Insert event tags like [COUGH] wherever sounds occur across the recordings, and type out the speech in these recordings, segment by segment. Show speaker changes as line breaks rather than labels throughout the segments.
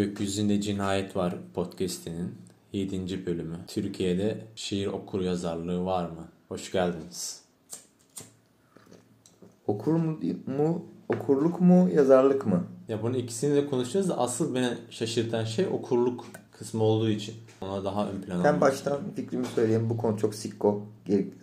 Gökyüzünde Cinayet Var podcast'inin 7. bölümü. Türkiye'de şiir okur yazarlığı var mı? Hoş geldiniz.
Okur mu, mu okurluk mu yazarlık mı?
Ya bunu ikisini de konuşacağız da asıl beni şaşırtan şey okurluk kısmı olduğu için. Ona daha ön plana
Ben baştan fikrimi söyleyeyim. Bu konu çok sikko.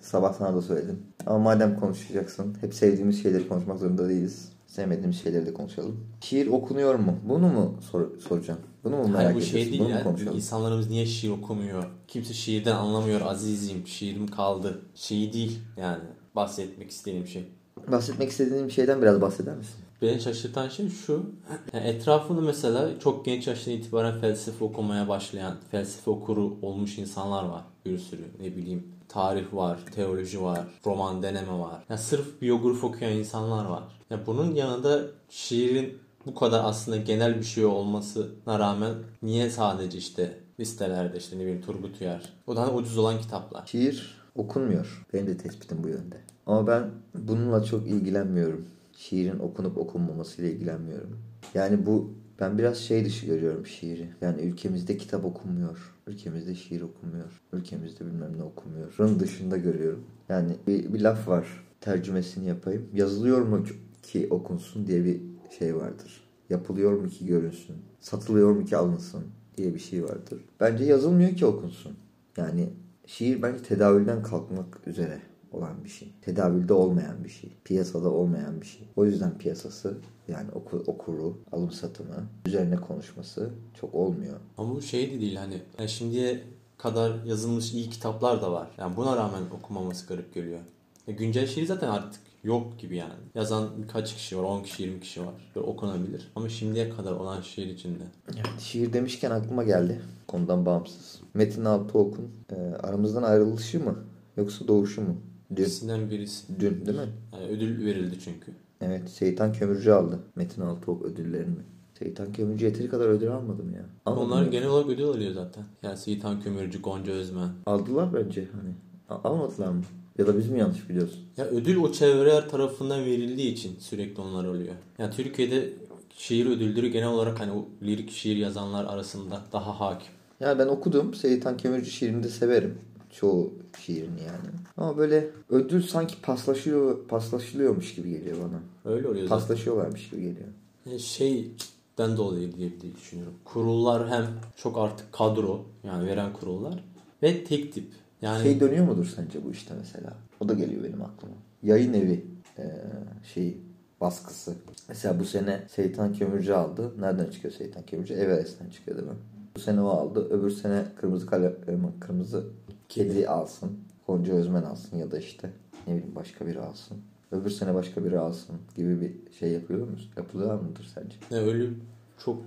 Sabah sana da söyledim. Ama madem konuşacaksın. Hep sevdiğimiz şeyleri konuşmak zorunda değiliz. Sevmediğimiz şeyleri de konuşalım. Şiir okunuyor mu? Bunu mu sor- soracağım? Bunu mu merak
Hayır bu
ediyorsun?
şey değil
Bunu
ya.
konuşalım?
İnsanlarımız niye şiir okumuyor? Kimse şiirden anlamıyor azizim. Şiirim kaldı. Şeyi değil yani. Bahsetmek istediğim şey.
Bahsetmek istediğin bir şeyden biraz bahseder misin?
Beni şaşırtan şey şu. Yani etrafında mesela çok genç yaştan itibaren felsefe okumaya başlayan, felsefe okuru olmuş insanlar var. Bir sürü ne bileyim tarih var, teoloji var, roman deneme var. Yani sırf biyografi okuyan insanlar var. Ya bunun yanında şiirin bu kadar aslında genel bir şey olmasına rağmen niye sadece işte listelerde işte ne bileyim Turgut Uyar. O da hani ucuz olan kitaplar.
Şiir okunmuyor. Benim de tespitim bu yönde. Ama ben bununla çok ilgilenmiyorum. Şiirin okunup okunmamasıyla ilgilenmiyorum. Yani bu ben biraz şey dışı görüyorum şiiri. Yani ülkemizde kitap okunmuyor. Ülkemizde şiir okunmuyor. Ülkemizde bilmem ne okunmuyor. Rın dışında görüyorum. Yani bir, bir laf var. Tercümesini yapayım. Yazılıyor mu ki okunsun diye bir şey vardır. Yapılıyor mu ki görünsün. Satılıyor mu ki alınsın diye bir şey vardır. Bence yazılmıyor ki okunsun. Yani şiir bence tedavülden kalkmak üzere olan bir şey. Tedavülde olmayan bir şey. Piyasada olmayan bir şey. O yüzden piyasası yani oku, okuru, alım satımı, üzerine konuşması çok olmuyor.
Ama bu şey de değil hani yani şimdiye kadar yazılmış iyi kitaplar da var. Yani buna rağmen okumaması garip geliyor. Ya güncel şiir zaten artık yok gibi yani. Yazan birkaç kişi var, 10 kişi, 20 kişi var. Böyle okunabilir. Ama şimdiye kadar olan şiir içinde.
Şiir demişken aklıma geldi. Konudan bağımsız. Metin Altıok'un e, aramızdan ayrılışı mı? Yoksa doğuşu mu? Dün.
İkisinden birisi.
Dün değil mi?
Yani ödül verildi çünkü.
Evet. Seyitan Kömürcü aldı. Metin Altıok ödüllerini. Seyitan Kömürcü yeteri kadar ödül almadım ya. Almadım
Onlar
mı?
genel olarak ödül alıyor zaten. Yani Seyitan Kömürcü, Gonca Özmen.
Aldılar bence hani. A- Almadılar mı? Ya da biz mi yanlış biliyoruz?
Ya ödül o çevreler tarafından verildiği için sürekli onlar oluyor. Yani Türkiye'de şiir ödülleri genel olarak hani o lirik şiir yazanlar arasında daha hakim.
Ya ben okudum. Seyitan Kömürcü şiirini de severim. Çoğu şiirini yani. Ama böyle ödül sanki paslaşıyor, paslaşılıyormuş gibi geliyor bana.
Öyle oluyor zaten.
Paslaşıyorlarmış gibi geliyor.
Yani şeyden dolayı diye, düşünüyorum. Kurullar hem çok artık kadro yani veren kurullar ve tek tip. Yani
Şey dönüyor mudur sence bu işte mesela? O da geliyor benim aklıma. Yayın evi e, şeyi baskısı. Mesela bu sene Seyitan Kömürcü aldı. Nereden çıkıyor Seyitan Kömürcü? Everest'ten çıkıyor değil mi? Bu sene o aldı. Öbür sene Kırmızı Kale, e, Kırmızı Kedi alsın. Gonca Özmen alsın ya da işte ne bileyim başka biri alsın. Öbür sene başka biri alsın gibi bir şey yapıyor musun? Yapılıyor mıdır sence?
yani öyle çok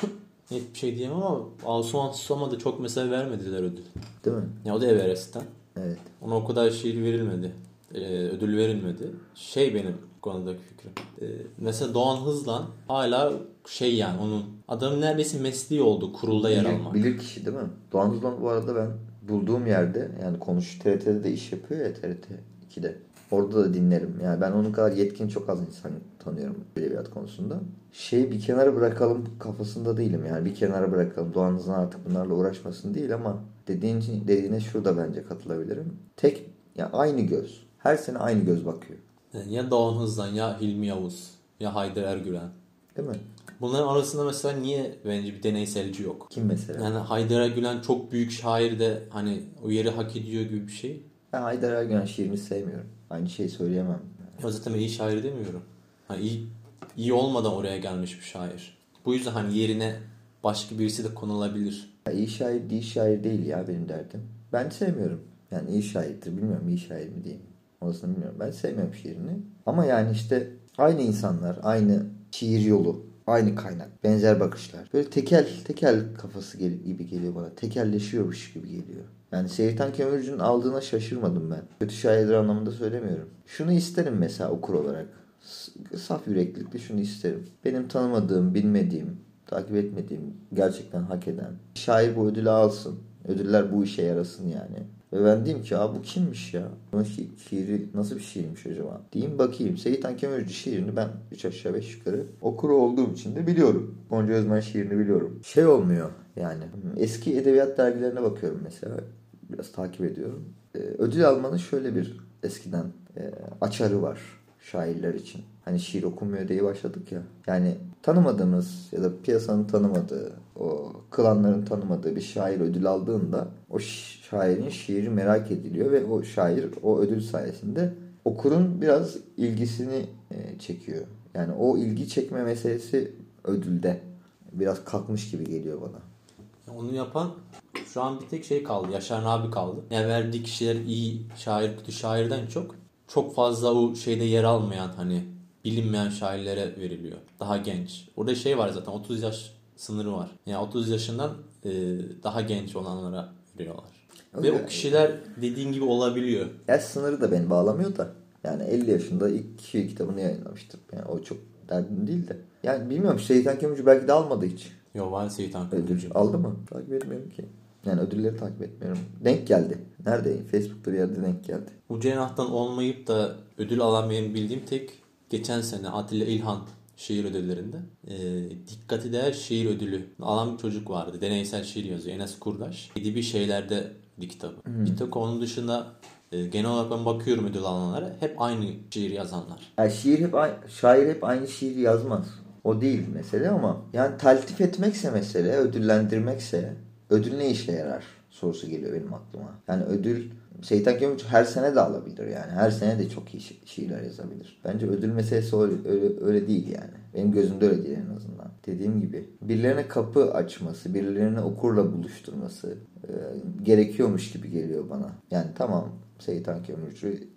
[COUGHS] net bir şey diyemem ama Asuman Susama da çok mesela vermediler ödül.
Değil mi?
Ya o da Everest'ten.
Evet.
Ona o kadar şiir verilmedi. Ee, ödül verilmedi. Şey benim konudaki fikrim. Ee, mesela Doğan Hızlan hala şey yani onun adamın neredeyse mesleği oldu kurulda yer
Bilir,
almak.
bilir kişi değil mi? Doğan Uzman bu arada ben bulduğum yerde yani konuş TRT'de de iş yapıyor ya TRT 2'de. Orada da dinlerim. Yani ben onun kadar yetkin çok az insan tanıyorum edebiyat konusunda. Şey bir kenara bırakalım kafasında değilim. Yani bir kenara bırakalım. Doğan Uzman artık bunlarla uğraşmasın değil ama dediğin, dediğine şurada bence katılabilirim. Tek ya aynı göz. Her sene aynı göz bakıyor.
Yani ya Doğan Hızlan ya Hilmi Yavuz ya Haydar Ergülen.
Değil mi?
Bunların arasında mesela niye bence bir deneyselci yok?
Kim mesela?
Yani Haydar Ergülen çok büyük şair de hani o yeri hak ediyor gibi bir şey.
Ben Haydar Ergülen şiirini sevmiyorum. Aynı şeyi söyleyemem.
Ya zaten iyi şair demiyorum. Hani iyi, iyi olmadan oraya gelmiş bir şair. Bu yüzden hani yerine başka birisi de konulabilir.
Ya iyi şair değil şair değil ya benim derdim. Ben sevmiyorum. Yani iyi şairdir. Bilmiyorum iyi şair mi diyeyim. Orasını bilmiyorum. Ben sevmiyorum şiirini. Ama yani işte aynı insanlar, aynı şiir yolu, aynı kaynak, benzer bakışlar. Böyle tekel tekel kafası gibi geliyor bana. Tekelleşiyormuş gibi geliyor. Yani Seyitan Kömürcü'nün aldığına şaşırmadım ben. Kötü şairler anlamında söylemiyorum. Şunu isterim mesela okur olarak. Saf yüreklilikle şunu isterim. Benim tanımadığım, bilmediğim, takip etmediğim, gerçekten hak eden. Şair bu ödülü alsın. Ödüller bu işe yarasın yani. Ve ben diyeyim ki bu kimmiş ya? Bunun şi- şiiri nasıl bir şiirmiş acaba? Diyeyim bakayım. Seyitan Kömürcü şiirini ben 3 aşağı 5 yukarı okuru olduğum için de biliyorum. Gonca Özmen şiirini biliyorum. Şey olmuyor yani. Eski edebiyat dergilerine bakıyorum mesela. Biraz takip ediyorum. Ee, ödül almanın şöyle bir eskiden e, açarı var şairler için. Hani şiir okunmuyor diye başladık ya. Yani tanımadığımız ya da piyasanın tanımadığı, o klanların tanımadığı bir şair ödül aldığında o şairin şiiri merak ediliyor ve o şair o ödül sayesinde okurun biraz ilgisini e, çekiyor. Yani o ilgi çekme meselesi ödülde biraz kalkmış gibi geliyor bana.
Onu yapan şu an bir tek şey kaldı. Yaşar abi kaldı. Yani verdiği kişiler iyi şair, kötü şairden çok çok fazla o şeyde yer almayan hani bilinmeyen şairlere veriliyor. Daha genç. Orada şey var zaten 30 yaş sınırı var. Yani 30 yaşından e, daha genç olanlara veriyorlar. Ve
Öyle.
o kişiler dediğin gibi olabiliyor.
Yaş sınırı da beni bağlamıyor da. Yani 50 yaşında ilk şiir kitabını yayınlamıştır. Yani o çok derdim değil de. Yani bilmiyorum Şeytan Kömürcü belki de almadı hiç.
Yo var
Ödül
Kömürcü.
aldı mı? Takip etmiyorum ki. Yani ödülleri takip etmiyorum. Denk geldi. Nerede? Facebook'ta bir yerde denk geldi.
Bu cenahtan olmayıp da ödül alan benim bildiğim tek geçen sene Atilla İlhan şiir ödüllerinde e, dikkati değer şiir ödülü alan bir çocuk vardı. Deneysel şiir yazıyor. Enes Kurdaş. Edebi şeylerde bir kitabı. Bir tek onun dışında e, genel olarak ben bakıyorum ödül alanlara. Hep aynı şiir yazanlar.
Yani şiir hep şair hep aynı şiiri yazmaz. O değil mesele ama yani taltif etmekse mesele, ödüllendirmekse ödül ne işe yarar sorusu geliyor benim aklıma. Yani ödül Seyitan Kömürcü her sene de alabilir yani. Her sene de çok iyi şi- şiirler yazabilir. Bence ödül meselesi öyle, öyle, öyle değil yani. Benim gözümde öyle değil en azından. Dediğim gibi birilerine kapı açması, birilerini okurla buluşturması e, gerekiyormuş gibi geliyor bana. Yani tamam Seyitan Kömürcü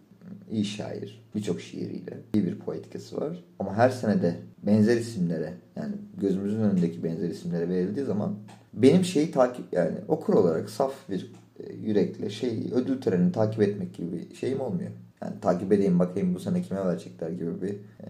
iyi şair. Birçok şiiriyle iyi bir poetikası var. Ama her sene de benzer isimlere yani gözümüzün önündeki benzer isimlere verildiği zaman benim şeyi takip yani okur olarak saf bir yürekle şey ödül törenini takip etmek gibi bir şeyim olmuyor. Yani takip edeyim bakayım bu sene kime verecekler gibi bir e,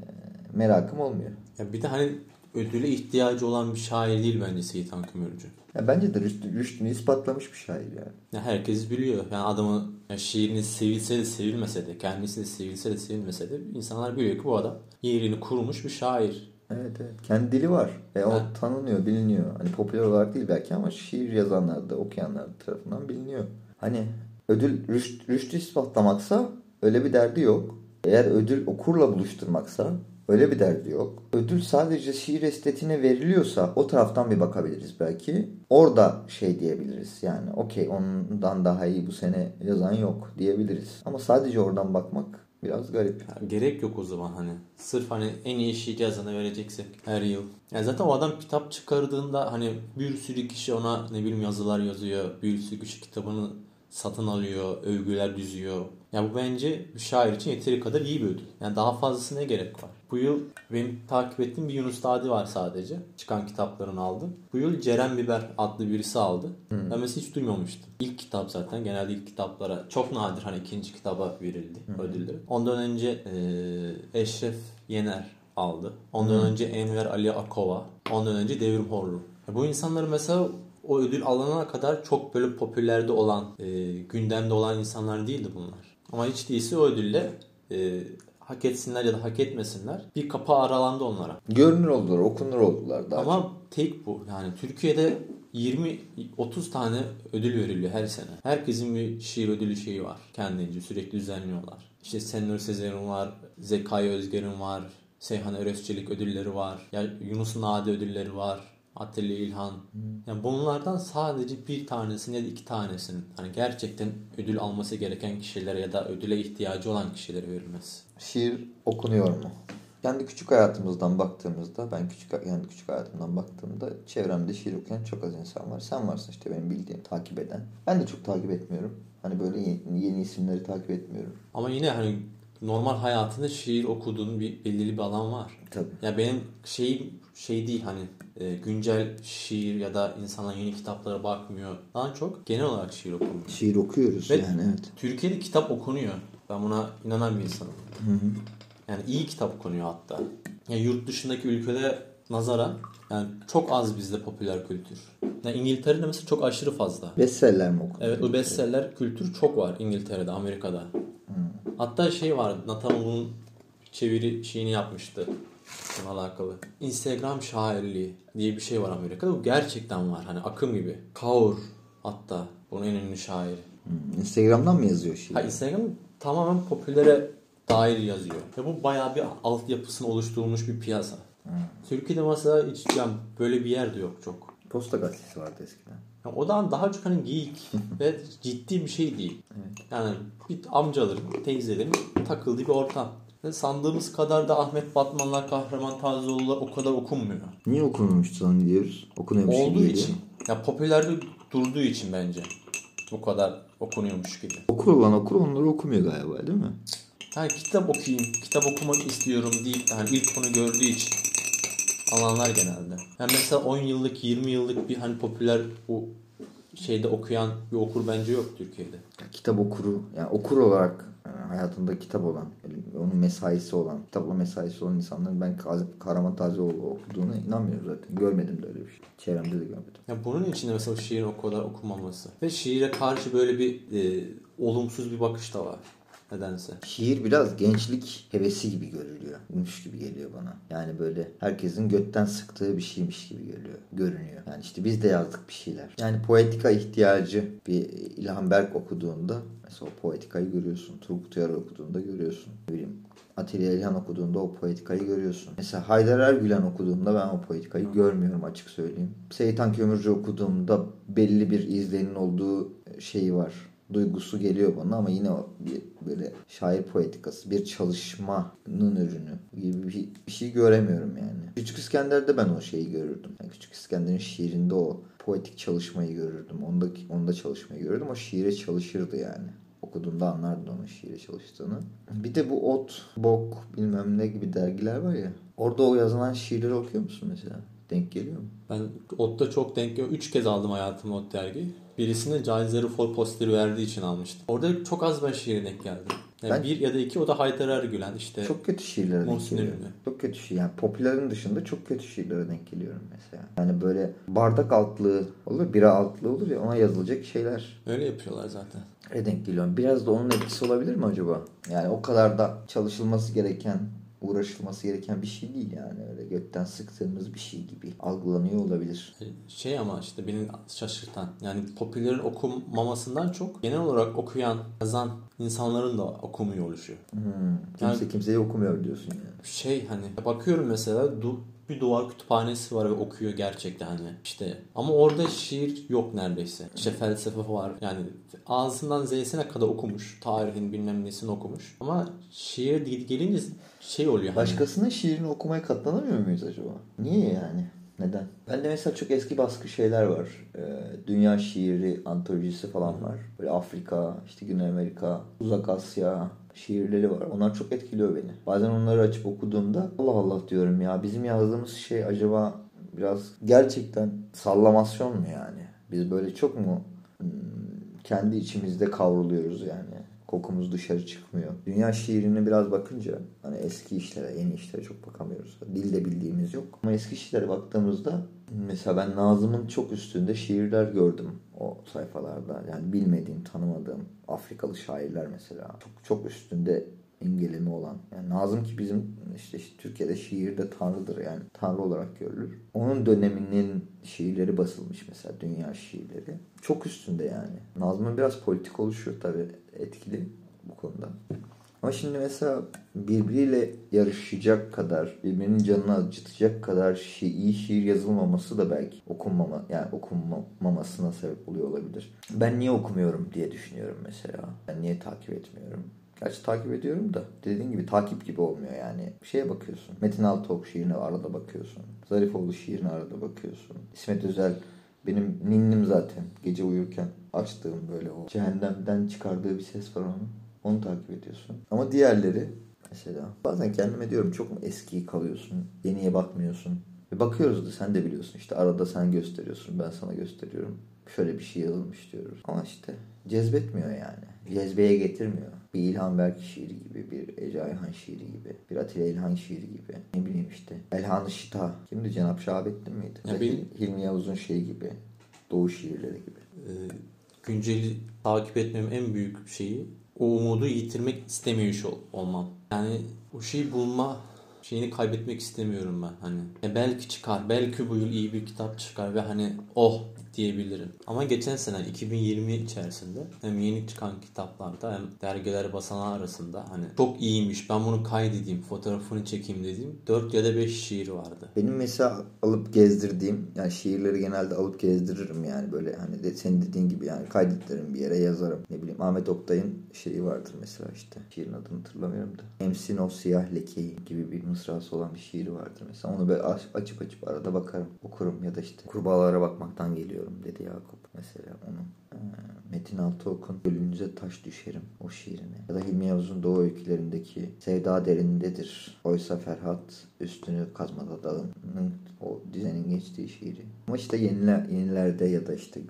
merakım olmuyor.
Ya bir de hani ödüle ihtiyacı olan bir şair değil bence Seyitan Kömürcü.
Ya bence de rüştü, rüştünü ispatlamış bir şair yani.
Ya herkes biliyor. Yani adamı ya şiirini sevilse de sevilmese de, kendisi de sevilse de sevilmese de insanlar biliyor ki bu adam yerini kurmuş bir şair.
Evet evet. Kendi dili var. Ve o
Ha.
tanınıyor, biliniyor. Hani popüler olarak değil belki ama şiir yazanlar da, okuyanlar tarafından biliniyor. Hani ödül rüşt, rüştü ispatlamaksa öyle bir derdi yok. Eğer ödül okurla buluşturmaksa öyle bir derdi yok. Ödül sadece şiir estetiğine veriliyorsa o taraftan bir bakabiliriz belki. Orada şey diyebiliriz yani okey ondan daha iyi bu sene yazan yok diyebiliriz. Ama sadece oradan bakmak biraz garip.
Ya gerek yok o zaman hani. Sırf hani en iyi şiir yazana vereceksek her yıl. Yani zaten o adam kitap çıkardığında hani bir sürü kişi ona ne bileyim yazılar yazıyor. Bir sürü kişi kitabını satın alıyor, övgüler düzüyor. Ya bu bence bir şair için yeteri kadar iyi bir ödül. Yani daha fazlasına gerek var? Bu yıl benim takip ettiğim bir Yunus Dadi var sadece. Çıkan kitaplarını aldım. Bu yıl Ceren Biber adlı birisi aldı. Ben mesela hiç duymamıştım. İlk kitap zaten. Genelde ilk kitaplara çok nadir hani ikinci kitaba verildi ödülleri. Ondan önce e, Eşref Yener aldı. Ondan önce Enver Ali Akova. Ondan önce Devrim Horlu. Ya bu insanları mesela o ödül alana kadar çok böyle popülerde olan, e, gündemde olan insanlar değildi bunlar. Ama hiç değilse o ödülle e, hak etsinler ya da hak etmesinler bir kapı aralandı onlara.
Görünür oldular, okunur oldular daha
Ama tek bu. Yani Türkiye'de 20-30 tane ödül veriliyor her sene. Herkesin bir şiir ödülü şeyi var. Kendince sürekli düzenliyorlar. İşte Senur Sezer'in var, Zekai Özger'in var, Seyhan Örözçelik ödülleri var. Ya Yunus Nadi ödülleri var. Atilla İlhan. Yani bunlardan sadece bir tanesinin ya da iki tanesinin hani gerçekten ödül alması gereken kişilere ya da ödüle ihtiyacı olan kişilere verilmesi.
şiir okunuyor mu? Kendi küçük hayatımızdan baktığımızda, ben küçük yani küçük hayatımdan baktığımda çevremde şiir okuyan çok az insan var. Sen varsın işte benim bildiğim, takip eden. Ben de çok takip etmiyorum. Hani böyle yeni, yeni isimleri takip etmiyorum.
Ama yine hani normal hayatında şiir okuduğun bir belirli bir alan var.
Tabii.
Ya benim şeyim şey değil hani e, güncel şiir ya da insanlar yeni kitaplara bakmıyor. Daha çok genel olarak şiir okumuyor.
Şiir okuyoruz
Ve-
yani evet.
Türkiye'de kitap okunuyor. Ben buna inanan bir insanım. Yani iyi kitap okunuyor hatta. Yani yurt dışındaki ülkede nazara yani çok az bizde popüler kültür. Yani İngiltere'de mesela çok aşırı fazla.
Bestseller mi okudun?
Evet o bestseller kültür çok var İngiltere'de, Amerika'da. Hatta şey vardı, Nathan Ull'un çeviri şeyini yapmıştı. Bununla alakalı. Instagram şairliği diye bir şey var Amerika'da. Bu gerçekten var. Hani akım gibi. Kaur hatta bunun en ünlü şairi.
Hmm, Instagram'dan mı yazıyor şiir?
Ha Instagram tamamen popülere dair yazıyor. Ve bu bayağı bir altyapısını oluşturulmuş bir piyasa. Türkiye'de mesela yani böyle bir yer de yok çok.
Posta gazetesi vardı eskiden.
Yani o da daha çok hani geyik [LAUGHS] ve ciddi bir şey değil. Yani bir amcaların, teyzelerin takıldığı bir ortam. Sandığımız kadar da Ahmet Batmanlar, Kahraman Tazioğlu'lar o kadar okunmuyor.
Niye okunmamış zannediyoruz? Okunuyormuş gibi
Olduğu
geliyor.
için. Ya popülerde durduğu için bence. Bu kadar okunuyormuş gibi.
Okur olan okur onları okumuyor galiba değil mi?
Ha kitap okuyayım, kitap okumak istiyorum deyip yani ilk onu gördüğü için alanlar genelde. Yani mesela 10 yıllık, 20 yıllık bir hani popüler bu şeyde okuyan bir okur bence yok Türkiye'de.
Kitap okuru, yani okur olarak hayatında kitap olan, onun mesaisi olan, kitapla mesaisi olan insanların ben Kahraman Tazioğlu okuduğuna inanmıyorum zaten. Görmedim de öyle bir şey. Çevremde de görmedim.
Ya bunun içinde mesela şiirin o kadar okunmaması. Ve şiire karşı böyle bir e, olumsuz bir bakış da var. Nedense.
Şiir biraz gençlik hevesi gibi görülüyor. Muş gibi geliyor bana. Yani böyle herkesin götten sıktığı bir şeymiş gibi geliyor. Görünüyor. Yani işte biz de yazdık bir şeyler. Yani poetika ihtiyacı bir İlhan Berk okuduğunda mesela o poetikayı görüyorsun. Turgut Uyar okuduğunda görüyorsun. Ne bileyim Atilla İlhan okuduğunda o poetikayı görüyorsun. Mesela Haydar Ergülen okuduğumda ben o poetikayı görmüyorum açık söyleyeyim. Seyitan Kömürcü okuduğumda belli bir izlenin olduğu şeyi var duygusu geliyor bana ama yine bir böyle şair poetikası, bir çalışmanın ürünü gibi bir, bir şey göremiyorum yani. Küçük İskender'de ben o şeyi görürdüm. Yani Küçük İskender'in şiirinde o poetik çalışmayı görürdüm. Onda, onda çalışmayı görürdüm. O şiire çalışırdı yani. Okuduğunda anlardın onun şiire çalıştığını. Bir de bu Ot, Bok bilmem ne gibi dergiler var ya. Orada o yazılan şiirleri okuyor musun mesela? Denk geliyor mu?
Ben Ot'ta çok denk geliyor. Üç kez aldım hayatımda Ot dergi. Birisini Cahil Fol posteri verdiği için almıştım. Orada çok az ben şiire denk geldim. Yani
Ben-
Bir ya da iki o da Haydar Ergülen işte.
Çok kötü şiirlere denk geliyorum. Çok kötü şiir. Yani popülerin dışında çok kötü şiirlere denk geliyorum mesela. Yani böyle bardak altlığı olur, bira altlığı olur ya ona yazılacak şeyler
Öyle yapıyorlar zaten.
denk geliyorum. Biraz da onun etkisi olabilir mi acaba? Yani o kadar da çalışılması gereken, uğraşılması gereken bir şey değil yani. Öyle gökten sıktığımız bir şey gibi algılanıyor olabilir.
Şey ama işte beni şaşırtan yani popülerin okunmamasından çok genel olarak okuyan, yazan insanların da okumuyor oluşuyor.
Hmm. Kimse
Yani-
kimseyi okumuyor diyorsun yani.
Şey hani bakıyorum mesela du- bir duvar kütüphanesi var ve okuyor gerçekten hani işte ama orada şiir yok neredeyse. İşte felsefe var yani ağzından Z'sine kadar okumuş. Tarihin bilmem nesini okumuş. Ama şiir ge- gelince şey oluyor hani.
Başkasının şiirini okumaya katlanamıyor muyuz acaba? Niye yani? Neden? Bende mesela çok eski baskı şeyler var. Ee, dünya şiiri antolojisi falan var. Böyle Afrika, işte Güney Amerika, Uzak Asya şiirleri var. Onlar çok etkiliyor beni. Bazen onları açıp okuduğumda Allah Allah diyorum ya bizim yazdığımız şey acaba biraz gerçekten sallamasyon mu yani? Biz böyle çok mu hmm, kendi içimizde kavruluyoruz yani? Kokumuz dışarı çıkmıyor. Dünya şiirine biraz bakınca hani eski işlere, yeni işlere çok bakamıyoruz. Dilde bildiğimiz yok. Ama eski işlere baktığımızda mesela ben Nazım'ın çok üstünde şiirler gördüm o sayfalarda. Yani bilmediğim, tanımadığım Afrikalı şairler mesela. Çok çok üstünde imgelemi olan. Yani Nazım ki bizim işte, işte Türkiye'de şiirde tanrıdır yani. Tanrı olarak görülür. Onun döneminin şiirleri basılmış mesela dünya şiirleri. Çok üstünde yani. Nazım'ın biraz politik oluşu tabii etkili bu konuda. Ama şimdi mesela birbiriyle yarışacak kadar, birbirinin canını acıtacak kadar şi iyi şiir yazılmaması da belki okunmama yani okunmamasına sebep oluyor olabilir. Ben niye okumuyorum diye düşünüyorum mesela. Ben niye takip etmiyorum? Gerçi takip ediyorum da dediğin gibi takip gibi olmuyor yani. Şeye bakıyorsun. Metin Altıok şiirine arada bakıyorsun. Zarifoğlu şiirine arada bakıyorsun. İsmet Özel benim ninnim zaten. Gece uyurken açtığım böyle o cehennemden çıkardığı bir ses var onun. Onu takip ediyorsun. Ama diğerleri mesela bazen kendime diyorum çok mu eski kalıyorsun? Yeniye bakmıyorsun. Ve bakıyoruz da sen de biliyorsun işte arada sen gösteriyorsun ben sana gösteriyorum. Şöyle bir şey yazılmış diyoruz. Ama işte cezbetmiyor yani. cezbeye getirmiyor. Bir İlhan Berk şiiri gibi, bir Ece Ayhan şiiri gibi, bir Atilla İlhan şiiri gibi. Ne bileyim işte. Elhan-ı Şita. Kimdi? Cenap Şahabettin miydi?
Ya benim-
Hilmi Yavuz'un şeyi gibi. Doğu şiirleri gibi.
Ee, günceli takip etmemin en büyük şeyi o umudu yitirmek istemiyor ol- olmam. Yani o şeyi bulma şeyini kaybetmek istemiyorum ben hani. Ya belki çıkar, belki bu yıl iyi bir kitap çıkar ve hani oh diyebilirim. Ama geçen sene 2020 içerisinde hem yeni çıkan kitaplarda hem dergiler basanlar arasında hani çok iyiymiş ben bunu kaydedeyim, fotoğrafını çekeyim dediğim 4 ya da 5 şiir vardı.
Benim mesela alıp gezdirdiğim yani şiirleri genelde alıp gezdiririm yani böyle hani de senin dediğin gibi yani kaydederim bir yere yazarım. Ne bileyim Ahmet Oktay'ın şeyi vardır mesela işte şiirin adını hatırlamıyorum da. Emsin o siyah lekeyi gibi bir mısrası olan bir şiiri vardır mesela. Onu böyle aç- açıp açıp arada bakarım okurum ya da işte kurbağalara bakmaktan geliyorum dedi Yakup mesela onu. Ee, Metin Altıok'un Gölünüze taş düşerim o şiirini. Ya da Hilmi Yavuz'un Doğu öykülerindeki Sevda derindedir. Oysa Ferhat üstünü kazmada dağının o dizenin geçtiği şiiri. Ama işte yeniler, yenilerde ya da işte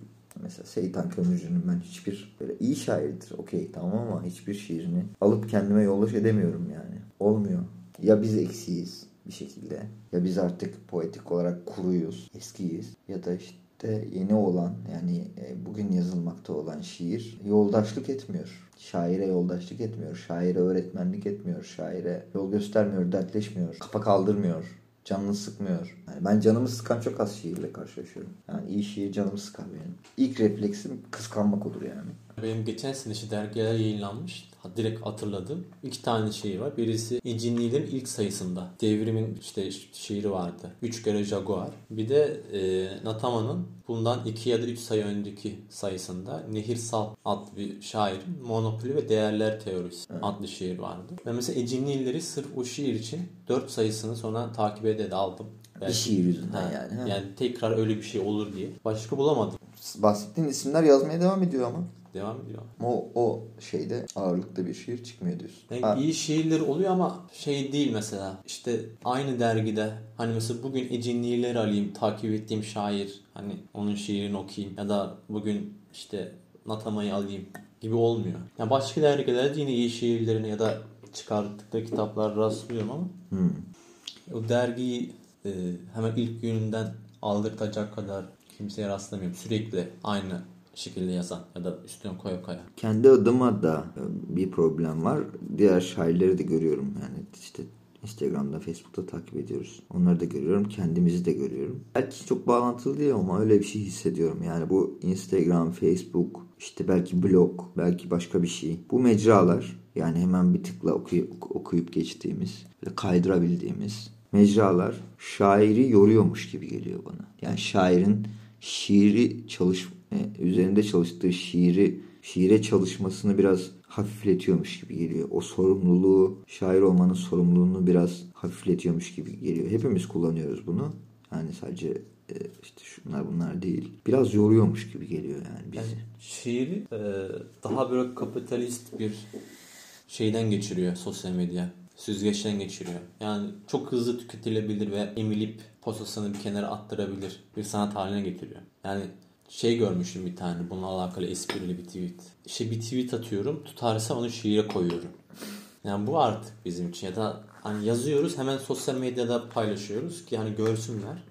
mesela Seyitan Kömürcü'nün ben hiçbir böyle iyi şairdir okey tamam ama hiçbir şiirini alıp kendime yoldaş edemiyorum yani. Olmuyor. Ya biz eksiyiz bir şekilde ya biz artık poetik olarak kuruyuz, eskiyiz ya da işte yeni olan yani e, bugün yazılmakta olan şiir yoldaşlık etmiyor. Şaire yoldaşlık etmiyor. Şaire öğretmenlik etmiyor. Şaire yol göstermiyor, dertleşmiyor. Kafa kaldırmıyor. Canını sıkmıyor. Yani ben canımı sıkan çok az şiirle karşılaşıyorum. Yani iyi şiir canımı sıkar benim. İlk refleksim kıskanmak olur yani.
Benim geçen sene işte dergiler yayınlanmış. Ha, Direkt hatırladım. İki tane şiir var. Birisi İncinlilerin ilk sayısında. Devrim'in işte şiiri vardı. Üç kere Jaguar. Bir de e, Natama'nın bundan iki ya da üç sayı önceki sayısında Nehir Sal adlı bir şairin Monopoli ve Değerler Teorisi adlı şiir vardı. Ve mesela İncinlileri sırf o şiir için dört sayısını sonra takip ede aldım.
Bir şiir yüzünden yani. ha.
Yani tekrar öyle bir şey olur diye. Başka bulamadım.
Bahsettiğin isimler yazmaya devam ediyor ama.
Devam ediyor.
O, o şeyde ağırlıkta bir şiir çıkmıyor diyorsun.
Yani
Ha,
iyi şiirler oluyor ama şey değil mesela işte aynı dergide hani mesela bugün Ecinlileri alayım takip ettiğim şair hani onun şiirini okuyayım ya da bugün işte Natama'yı alayım gibi olmuyor. Yani başka dergilerde yine iyi şiirlerine ya da çıkarttıkları kitaplar rastlıyorum ama
hmm.
o dergiyi e, hemen ilk gününden aldırtacak kadar kimseye rastlamıyorum. Sürekli aynı şekilde yazan ya da üstüne koya koya.
Kendi adıma da e, bir problem var. Diğer şairleri de görüyorum. Yani işte Instagram'da, Facebook'ta takip ediyoruz. Onları da görüyorum. Kendimizi de görüyorum. Belki çok bağlantılı değil ama öyle bir şey hissediyorum. Yani bu Instagram, Facebook, işte belki blog, belki başka bir şey. Bu mecralar yani hemen bir tıkla okuy- okuyup geçtiğimiz, kaydırabildiğimiz mecralar şairi yoruyormuş gibi geliyor bana. Yani şairin şiiri çalış üzerinde çalıştığı şiiri şiire çalışmasını biraz hafifletiyormuş gibi geliyor. O sorumluluğu, şair olmanın sorumluluğunu biraz hafifletiyormuş gibi geliyor. Hepimiz kullanıyoruz bunu. Yani sadece e, işte şunlar bunlar değil. Biraz yoruyormuş gibi geliyor yani bizi.
Yani şiiri e, daha böyle kapitalist bir şeyden geçiriyor sosyal medya. Süzgeçten geçiriyor. Yani çok hızlı tüketilebilir ve emilip posasını bir kenara attırabilir bir sanat haline getiriyor. Yani şey görmüştüm bir tane bununla alakalı esprili bir tweet. İşte bir tweet atıyorum tutarsa onu şiire koyuyorum. Yani bu artık bizim için ya da hani yazıyoruz hemen sosyal medyada paylaşıyoruz ki hani görsünler.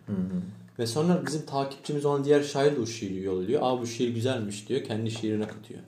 Ve sonra bizim takipçimiz olan diğer şair de o şiiri yolluyor. Aa bu şiir güzelmiş diyor. Kendi şiirine katıyor.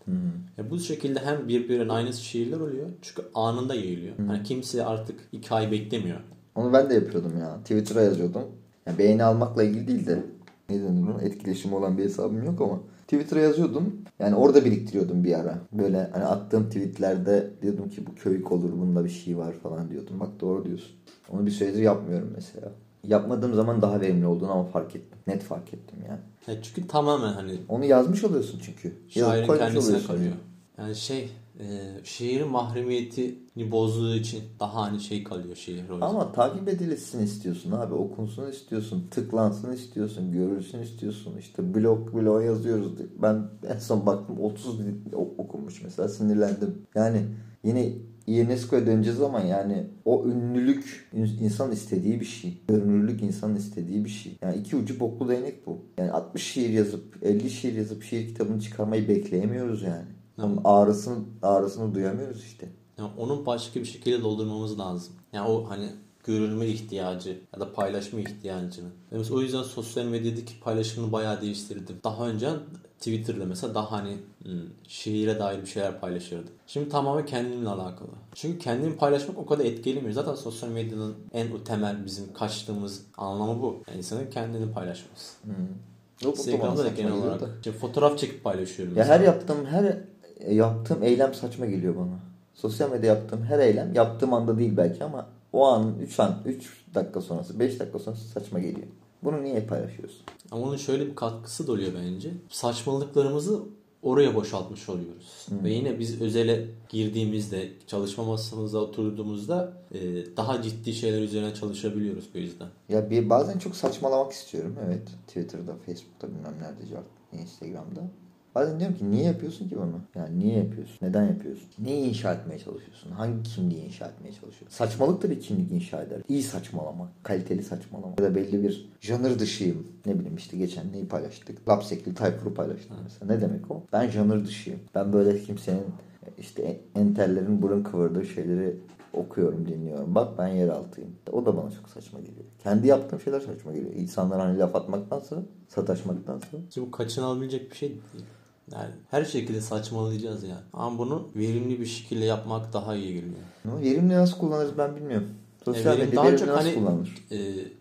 Ya bu şekilde hem birbirinin aynısı şiirler oluyor. Çünkü anında yayılıyor. Hani kimse artık iki ay beklemiyor.
Onu ben de yapıyordum ya. Twitter'a yazıyordum. Yani beğeni almakla ilgili değil de ne denir onun etkileşimi olan bir hesabım yok ama Twitter'a yazıyordum. Yani orada biriktiriyordum bir ara. Böyle hani attığım tweetlerde diyordum ki bu köyük olur bunda bir şey var falan diyordum. Bak doğru diyorsun. Onu bir süredir yapmıyorum mesela. Yapmadığım zaman daha verimli olduğunu ama fark ettim. Net fark ettim yani.
Ya çünkü tamamen hani
Onu yazmış oluyorsun çünkü.
Şairin kendisine kalıyor. Yani şey e, şiirin mahremiyetini bozduğu için daha hani şey kalıyor şiir o.
Ama takip edilsin istiyorsun abi. Okunsun istiyorsun. Tıklansın istiyorsun. Görülsün istiyorsun. İşte blog blog yazıyoruz. Ben en son baktım 30 bin o- okunmuş mesela. Sinirlendim. Yani yine UNESCO'ya döneceğiz ama yani o ünlülük insan istediği bir şey. Görünürlük insanın istediği bir şey. Yani iki ucu boklu değnek bu. Yani 60 şiir yazıp 50 şiir yazıp şiir kitabını çıkarmayı bekleyemiyoruz yani. Onun ağrısını, ağrısını duyamıyoruz işte.
Yani onu başka bir şekilde doldurmamız lazım. Yani o hani görülme ihtiyacı ya da paylaşma ihtiyacını. Ben mesela o yüzden sosyal medyadaki paylaşımını bayağı değiştirdim. Daha önce Twitter'da mesela daha hani hmm, şiire dair bir şeyler paylaşırdım. Şimdi tamamen kendimle alakalı. Çünkü kendimi paylaşmak o kadar etkilemiyor. Zaten sosyal medyanın en temel bizim kaçtığımız anlamı bu. Yani insanın kendini paylaşması.
Hmm. Yok,
Instagram'da da genel olarak.
da.
Şimdi fotoğraf çekip paylaşıyorum.
Ya
mesela.
her yaptığım her yaptığım eylem saçma geliyor bana. Sosyal medya yaptığım her eylem yaptığım anda değil belki ama o an 3 an 3 dakika sonrası 5 dakika sonrası saçma geliyor. Bunu niye paylaşıyorsun?
Ama onun şöyle bir katkısı da oluyor bence. Saçmalıklarımızı oraya boşaltmış oluyoruz. Ve yine biz özele girdiğimizde, çalışma masamıza oturduğumuzda e, daha ciddi şeyler üzerine çalışabiliyoruz bu yüzden.
Ya bir bazen çok saçmalamak istiyorum. Evet. Twitter'da, Facebook'ta bilmem nerede, Instagram'da. Bazen diyorum ki niye yapıyorsun ki bunu? Yani niye yapıyorsun? Neden yapıyorsun? Neyi inşa etmeye çalışıyorsun? Hangi kimliği inşa etmeye çalışıyorsun? Saçmalık da bir kimlik inşa eder. İyi saçmalama, kaliteli saçmalama. Ya da belli bir janır dışıyım. Ne bileyim işte geçen neyi paylaştık? Lapsekli Tayfur'u paylaştık mesela. Ne demek o? Ben janır dışıyım. Ben böyle kimsenin işte entellerin burun kıvırdığı şeyleri okuyorum, dinliyorum. Bak ben yeraltıyım. O da bana çok saçma geliyor. Kendi yaptığım şeyler saçma geliyor. İnsanlara hani laf atmaktansa, sataşmaktansa.
Bu kaçınılabilecek bir şey değil. Yani her şekilde saçmalayacağız yani. Ama bunu verimli bir şekilde yapmak daha iyi geliyor.
Ama verimli nasıl kullanırız ben bilmiyorum. Sosyal
E,
medya
daha
verimli
çok
nasıl
hani-
kullanır?
E,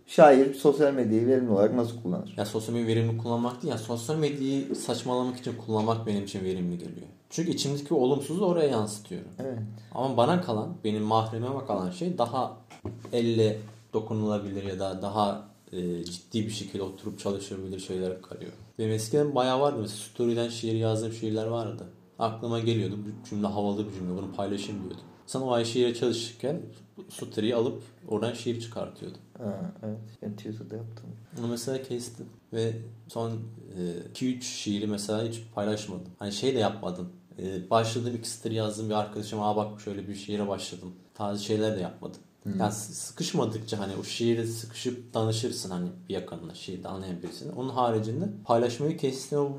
Şair sosyal medyayı verimli olarak nasıl kullanır?
ya sosyal medya verimli kullanmak değil. Ya sosyal medyayı saçmalamak için kullanmak benim için verimli geliyor. Çünkü içimdeki olumsuzu oraya yansıtıyorum.
Evet.
Ama bana kalan, benim mahremime kalan şey daha elle dokunulabilir ya da daha e, ciddi bir şekilde oturup çalışabilir şeyler kalıyor. Benim eskiden bayağı vardı. Mesela Story'den şiir yazdığım şiirler vardı. Aklıma geliyordu. Bu cümle havalı bir cümle. Bunu paylaşayım diyordum. Sen o ay şiire çalışırken Story'yi alıp oradan şiir çıkartıyordum.
Ha, evet. Ben Twitter'da yaptım.
Onu mesela kestim. Ve son 2-3 şiiri mesela hiç paylaşmadım. Hani şey de yapmadım. E, başladığım iki satır yazdığım bir arkadaşıma Aa bak şöyle bir şiire başladım. Tarzı şeyler de yapmadım. Yani s- sıkışmadıkça hani o şiire sıkışıp danışırsın hani bir yakınına şiirde anlayan birisine. Onun haricinde paylaşmayı kestim. O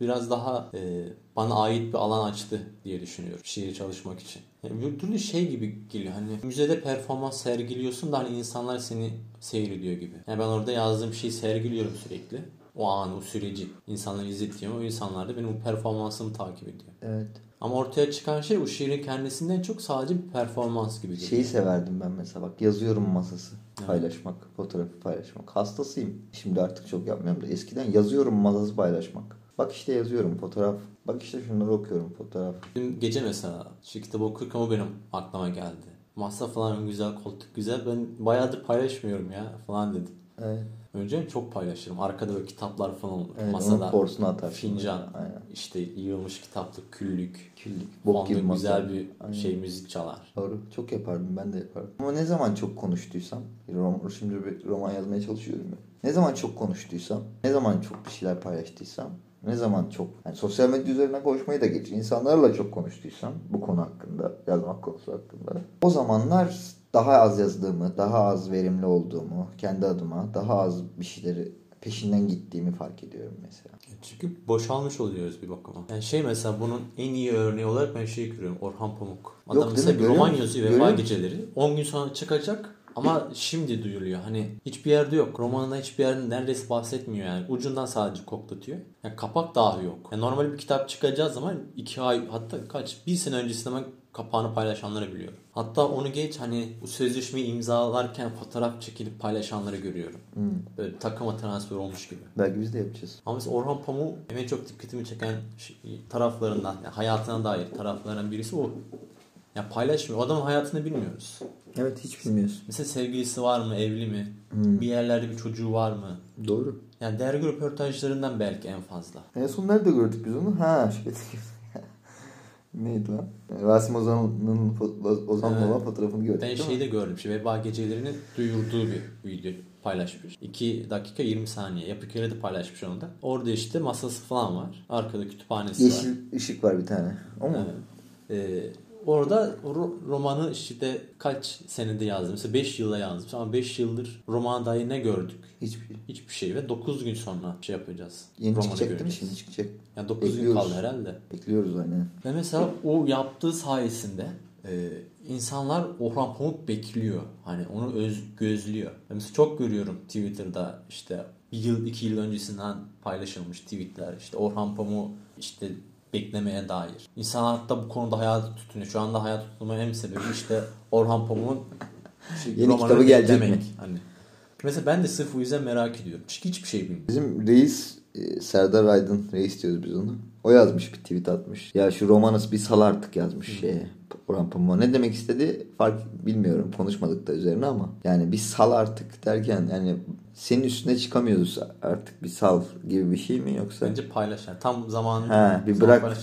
biraz daha e, bana ait bir alan açtı diye düşünüyorum şiiri çalışmak için. Yani bir türlü şey gibi geliyor hani müzede performans sergiliyorsun da hani insanlar seni seyrediyor gibi. Yani ben orada yazdığım şeyi sergiliyorum sürekli. O an, o süreci insanlara izletiyorum. O insanlar da benim bu performansımı takip ediyor.
Evet.
Ama ortaya çıkan şey o şiirin kendisinden çok sadece bir performans gibi geliyor.
Şeyi severdim ben mesela bak yazıyorum masası paylaşmak, fotoğrafı paylaşmak. Hastasıyım. Şimdi artık çok yapmıyorum da eskiden yazıyorum masası paylaşmak. Bak işte yazıyorum fotoğraf. Bak işte şunları okuyorum fotoğraf.
Dün gece mesela şu kitabı okurken o benim aklıma geldi. Masa falan güzel, koltuk güzel. Ben bayağıdır paylaşmıyorum ya falan dedim.
Evet.
Önceden çok paylaşırım. Arkada böyle kitaplar falan olur.
Evet,
Masada
onun porsunu atarsın.
fincan,
Aynen.
işte yığılmış kitaplık, küllük.
Küllük. Bok gibi masa.
güzel bir
Aynen.
şey müzik çalar.
Doğru. Çok yapardım. Ben de yapardım. Ama ne zaman çok konuştuysam, rom, şimdi bir roman yazmaya çalışıyorum ya. Ne zaman çok konuştuysam, ne zaman çok bir şeyler paylaştıysam, ne zaman çok yani sosyal medya üzerinden konuşmayı da geç. insanlarla çok konuştuysam bu konu hakkında, yazmak konusu hakkında. O zamanlar daha az yazdığımı, daha az verimli olduğumu, kendi adıma daha az bir şeyleri peşinden gittiğimi fark ediyorum mesela.
Çünkü boşalmış oluyoruz bir bakıma. Yani şey mesela bunun en iyi örneği olarak ben şey görüyorum. Orhan Pamuk. Adam
Yok,
mesela bir roman yazıyor
musun?
Geceleri. 10 gün sonra çıkacak ama şimdi duyuluyor. Hani hiçbir yerde yok. Romanında hiçbir yerde neredeyse bahsetmiyor yani. Ucundan sadece koklatıyor. Yani kapak dahi yok. Yani normal bir kitap çıkacağı zaman 2 ay hatta kaç bir sene öncesinden ben kapağını paylaşanları biliyorum. Hatta onu geç hani bu sözleşmeyi imzalarken fotoğraf çekilip paylaşanları görüyorum. Böyle takıma transfer olmuş gibi.
Belki biz de yapacağız.
Ama mesela Orhan Pamuk en çok dikkatimi çeken şey- taraflarından, yani hayatına dair taraflarından birisi o. Ya paylaşmıyor. O adamın hayatını bilmiyoruz.
Evet hiç bilmiyorsun.
Mesela sevgilisi var mı, evli mi? Bir yerlerde bir çocuğu var mı?
Doğru.
Yani dergi röportajlarından belki en fazla.
En son nerede gördük biz onu? Ha şey [LAUGHS] Neydi lan? Rasim Ozan'ın Ozan'la
Evet.
olan fotoğrafını gördük
Ben
mi?
şeyde gördüm. Şey, Veba gecelerini duyurduğu bir video paylaşmış. 2 dakika 20 saniye. Yapı de paylaşmış onu da. Orada işte masası falan var. Arkada kütüphanesi var.
Yeşil ışık var bir tane. O mu?
Ee, orada ro- romanı işte kaç senede yazdım. Mesela 5 yılda yazdım. Ama 5 yıldır romana dair ne gördük?
Hiçbir şey.
Hiçbir şey ve 9 gün sonra şey yapacağız.
Yeni
Romanı
çıkacak değil mi
göreceğiz.
şimdi çıkacak.
Yani 9 gün kaldı herhalde.
Bekliyoruz aynen.
Ve mesela o yaptığı sayesinde e, insanlar Orhan Pamuk bekliyor. Hani onu öz, gözlüyor. Ve mesela çok görüyorum Twitter'da işte bir yıl iki yıl öncesinden paylaşılmış tweetler. İşte Orhan Pamuk işte beklemeye dair. İnsanlar hatta bu konuda hayata tutunuyor. Şu anda hayata tutunma en sebebi işte Orhan Pamuk'un şey, [LAUGHS]
Yeni kitabı gelecek mi?
Hani. Mesela ben de sırf o yüzden merak ediyorum. Çünkü hiçbir şey bilmiyorum.
Bizim reis e, Serdar Aydın reis diyoruz biz onu. O yazmış bir tweet atmış. Ya şu romanı bir sal artık yazmış şeye. Orhan Pamuk'a. Ne demek istedi fark bilmiyorum. Konuşmadık da üzerine ama. Yani bir sal artık derken yani senin üstüne çıkamıyoruz artık bir sal gibi bir şey mi yoksa?
Bence paylaş. Yani tam zamanı
Ha, bir bırak.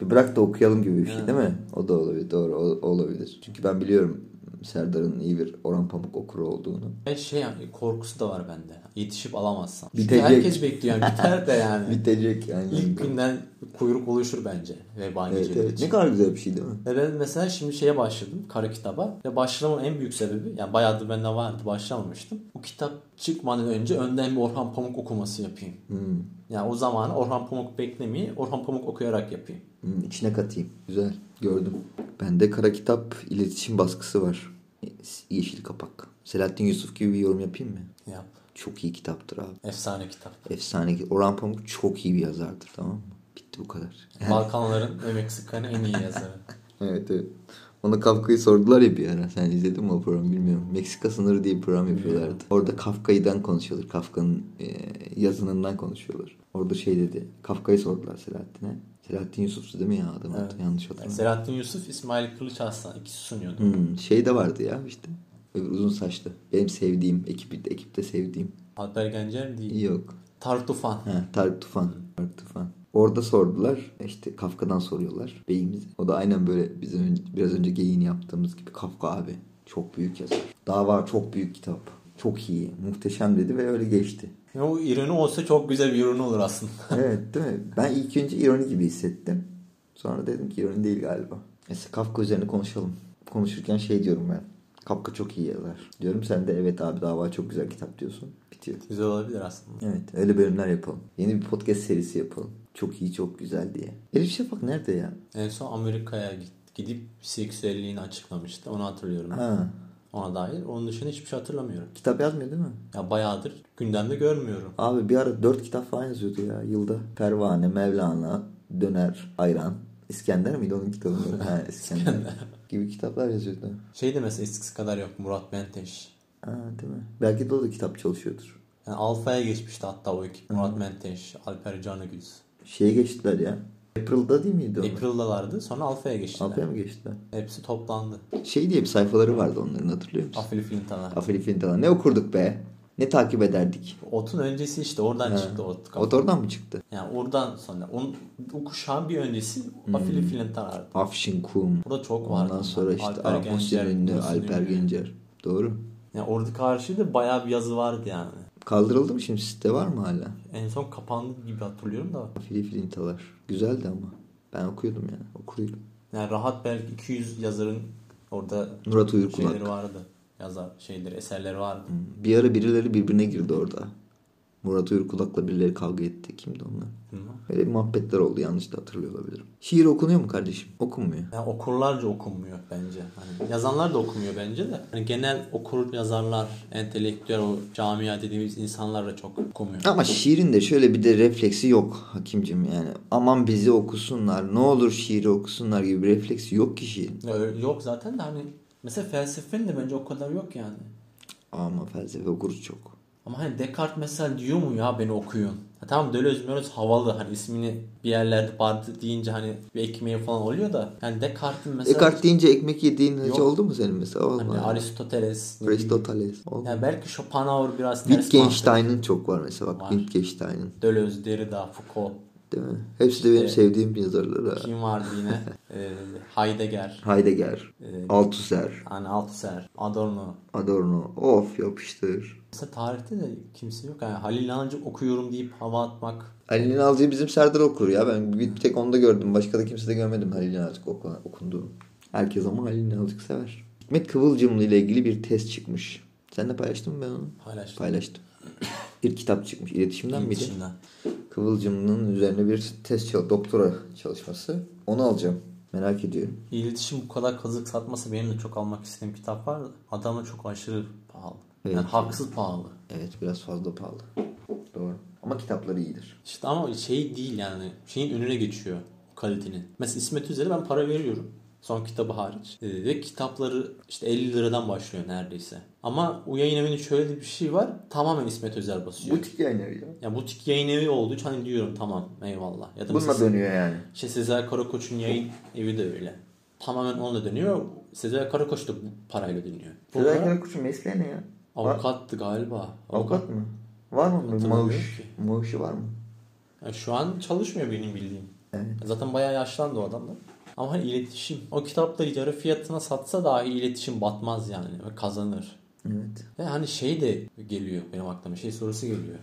Bir bırak da okuyalım gibi bir şey
Evet.
değil mi? O da olabilir. Doğru o olabilir. Çünkü ben biliyorum Serdar'ın iyi bir Orhan Pamuk okuru olduğunu.
Ve şey yani korkusu da var bende. Yetişip alamazsam. Çünkü
Bitecek.
herkes bekliyor. Yani biter de yani. [LAUGHS]
Bitecek yani.
İlk günden kuyruk oluşur bence.
Evet,
geceleri
evet.
için.
Ne kadar güzel bir şey değil mi?
Ve ben mesela şimdi şeye başladım. Kara kitaba. Ve başlamamın en büyük sebebi yani bayağıdır bende vardı. Başlamamıştım. Bu kitap çıkmadan önce önden bir Orhan Pamuk okuması yapayım.
Hmm.
Yani o zaman Orhan Pamuk beklemeyi Orhan Pamuk okuyarak yapayım.
Hmm, içine katayım. Güzel. Gördüm. Bende kara kitap iletişim baskısı var. Yeşil kapak. Selahattin Yusuf gibi bir yorum yapayım mı?
Yap.
Çok iyi kitaptır abi.
Efsane kitap.
Efsane. Orhan Pamuk çok iyi bir yazardır tamam mı? Bitti bu kadar.
Balkanların ve Meksika'nın en iyi yazarı. [LAUGHS]
Evet evet. Ona Kafka'yı sordular ya bir ara. Sen izledin mi o programı bilmiyorum. Meksika sınırı diye bir program yapıyorlardı. Orada Kafka'yıdan konuşuyorlar. Kafka'nın e, yazınından konuşuyorlar. Orada şey dedi. Kafka'yı sordular Selahattin'e. Selahattin Yusuf'tu değil mi ya adam?
Evet.
Yanlış hatırlamıyorum.
Selahattin Yusuf, İsmail Kılıç Arslan ikisi sunuyordu.
Hmm, şey de vardı ya işte. Böyle uzun saçlı. Benim sevdiğim, ekip, ekipte sevdiğim.
Alper Gencer değil.
Yok.
Tarık Tufan.
Ha, Tarık Tufan. Tarık Tufan. Orada sordular. işte Kafka'dan soruyorlar beyimizi. O da aynen böyle bizim biraz önce geyini yaptığımız gibi Kafka abi. Çok büyük yazar. Dava çok büyük kitap. Çok iyi. Muhteşem dedi ve öyle geçti.
Ya o ironi olsa çok güzel bir ironi olur aslında. [LAUGHS]
evet değil mi? Ben ilk önce ironi gibi hissettim. Sonra dedim ki ironi değil galiba. Neyse Kafka üzerine konuşalım. Konuşurken şey diyorum ben. Kafka çok iyi yazar. Diyorum sen de evet abi dava çok güzel kitap diyorsun. Bitiyor.
Güzel olabilir aslında.
Evet öyle bölümler yapalım. Yeni bir podcast serisi yapalım. Çok iyi çok güzel diye. Elif Şafak nerede ya?
En son Amerika'ya gidip seksüelliğini açıklamıştı. Onu hatırlıyorum.
Ha,
Ona dair. Onun dışında hiçbir şey hatırlamıyorum.
kitap yazmıyor değil mi?
Ya bayağıdır gündemde görmüyorum.
Abi bir ara dört kitap falan yazıyordu ya yılda. Pervane, Mevlana, Döner, Ayran. İskender miydi onun kitabı? [LAUGHS] ha, İskender. Gibi kitaplar yazıyordu.
Şey de mesela eskisi kadar yok. Murat Menteş.
Ha, değil mi? Belki de o da kitap çalışıyordur.
Yani Alfa'ya geçmişti hatta o ekip. Murat Menteş, Alper Canıgüz.
Şeye geçtiler ya. April'da değil miydi o?
April'dalardı. Sonra Alfa'ya geçtiler.
Alpa'ya mı geçtiler?
Hepsi toplandı.
Şey diye bir sayfaları vardı onların hatırlıyor musun?
Afili Flintalar.
Afili Fintalar. Ne okurduk be? Ne takip ederdik?
Otun öncesi işte oradan
Ha.
çıktı ot.
O da oradan mı çıktı?
Yani oradan sonra onun, o kuşağın bir öncesi Afili Flintalar'dı.
Afşin Kum.
Burada çok vardı.
Ondan sonra işte
Alper Gencer,
Ünlü, Alper. Gencer. Doğru.
Yani orada karşı da bayağı bir yazı vardı yani.
Kaldırıldı mı şimdi site var mı hala?
En son kapandı gibi hatırlıyorum da.
Fili filintalar. Güzeldi ama. Ben okuyordum yani. Okuruydum.
Yani rahat belki 200 yazarın orada
Murat Uyurkulak.
şeyleri vardı. Yazar şeyleri, eserleri vardı.
Bir ara birileri birbirine girdi orada. Murat Uyurkulak'la birileri kavga etti. Kimdi onlar?
Bilmem.
Öyle muhabbetler oldu. Yanlış da hatırlıyor olabilirim. Şiir okunuyor mu kardeşim? Okunmuyor.
Yani okurlarca okunmuyor bence. Hani yazanlar da okumuyor bence de. Hani genel okur yazarlar, entelektüel o camia dediğimiz insanlar da çok okumuyor.
Ama şiirin de şöyle bir de refleksi yok hakimcim yani. Aman bizi okusunlar. Ne olur şiiri okusunlar gibi bir refleksi yok ki şiirin.
Ya yok zaten de hani mesela felsefenin de bence o kadar yok yani.
Ama felsefe okuruz çok.
Ama hani Descartes mesela diyor mu ya beni okuyun? Ha, tamam Deleuze Meroz havalı hani ismini bir yerlerde vardı deyince hani bir ekmeği falan oluyor da yani Descartes'in mesela
Descartes deyince ekmek yediğin hiç
Yok.
oldu mu senin mesela?
hani
Olmadı.
Aristoteles.
Aristoteles. Oldu.
yani belki Schopenhauer biraz ters.
Wittgenstein'ın çok var mesela bak. Wittgenstein'ın.
Deleuze, Derrida, Foucault.
Değil mi? Hepsi de benim
İşte-
sevdiğim yazarlar. ha.
Kim vardı yine? [LAUGHS] ee, Heidegger.
Heidegger,
Ee,
Althusser,
hani Althusser, Adorno.
Adorno. Of yapıştır.
Mesela tarihte de kimse yok. Yani Halil İnalcık okuyorum deyip hava atmak.
Halil İnalcı'yı bizim Serdar okur ya. Ben bir tek onda gördüm. Başka da kimse de görmedim Halil İnalcık oku- okunduğunu. Herkes ama halini azıcık sever. Hikmet Kıvılcımlı ile ilgili bir test çıkmış. Sen de paylaştın mı ben onu?
Paylaştım.
Paylaştım. [COUGHS] bir kitap çıkmış. İletişimden miydi?
İletişimden.
Kıvılcımının üzerine bir test doktora çalışması. Onu alacağım. Merak ediyorum.
İletişim bu kadar kazık satması benim de çok almak istediğim kitap var da adamı çok aşırı pahalı.
Evet.
Yani haksız pahalı.
Evet biraz fazla pahalı. Doğru. Ama kitapları iyidir.
İşte ama şey değil yani. Şeyin önüne geçiyor kalitenin. Mesela İsmet Özel'e ben para veriyorum. Son kitabı hariç. Ee, ve kitapları işte 50 liradan başlıyor neredeyse. Ama o yayın evinin şöyle bir şey var. Tamamen İsmet Özel basıyor.
Butik yayın evi ya.
Ya butik yayın evi olduğu için hani diyorum tamam eyvallah. Ya da
Bununla
mesela
dönüyor yani.
işte Sezer Karakoç'un yayın evi de öyle. Tamamen onunla dönüyor. Sezer Karakoç da bu parayla dönüyor.
Sezer Karakoç'un mesleği ne ya?
avukattı galiba.
Avukat mı? Var mı? Maaş. Maaşı var mı?
Yani şu an çalışmıyor benim bildiğim.
Evet.
Zaten bayağı yaşlandı o adam da. Ama hani iletişim. O kitapları yarı fiyatına satsa dahi iletişim batmaz yani. Ve kazanır.
Evet.
Ve hani şey de geliyor benim aklıma. Şey sorusu geliyor.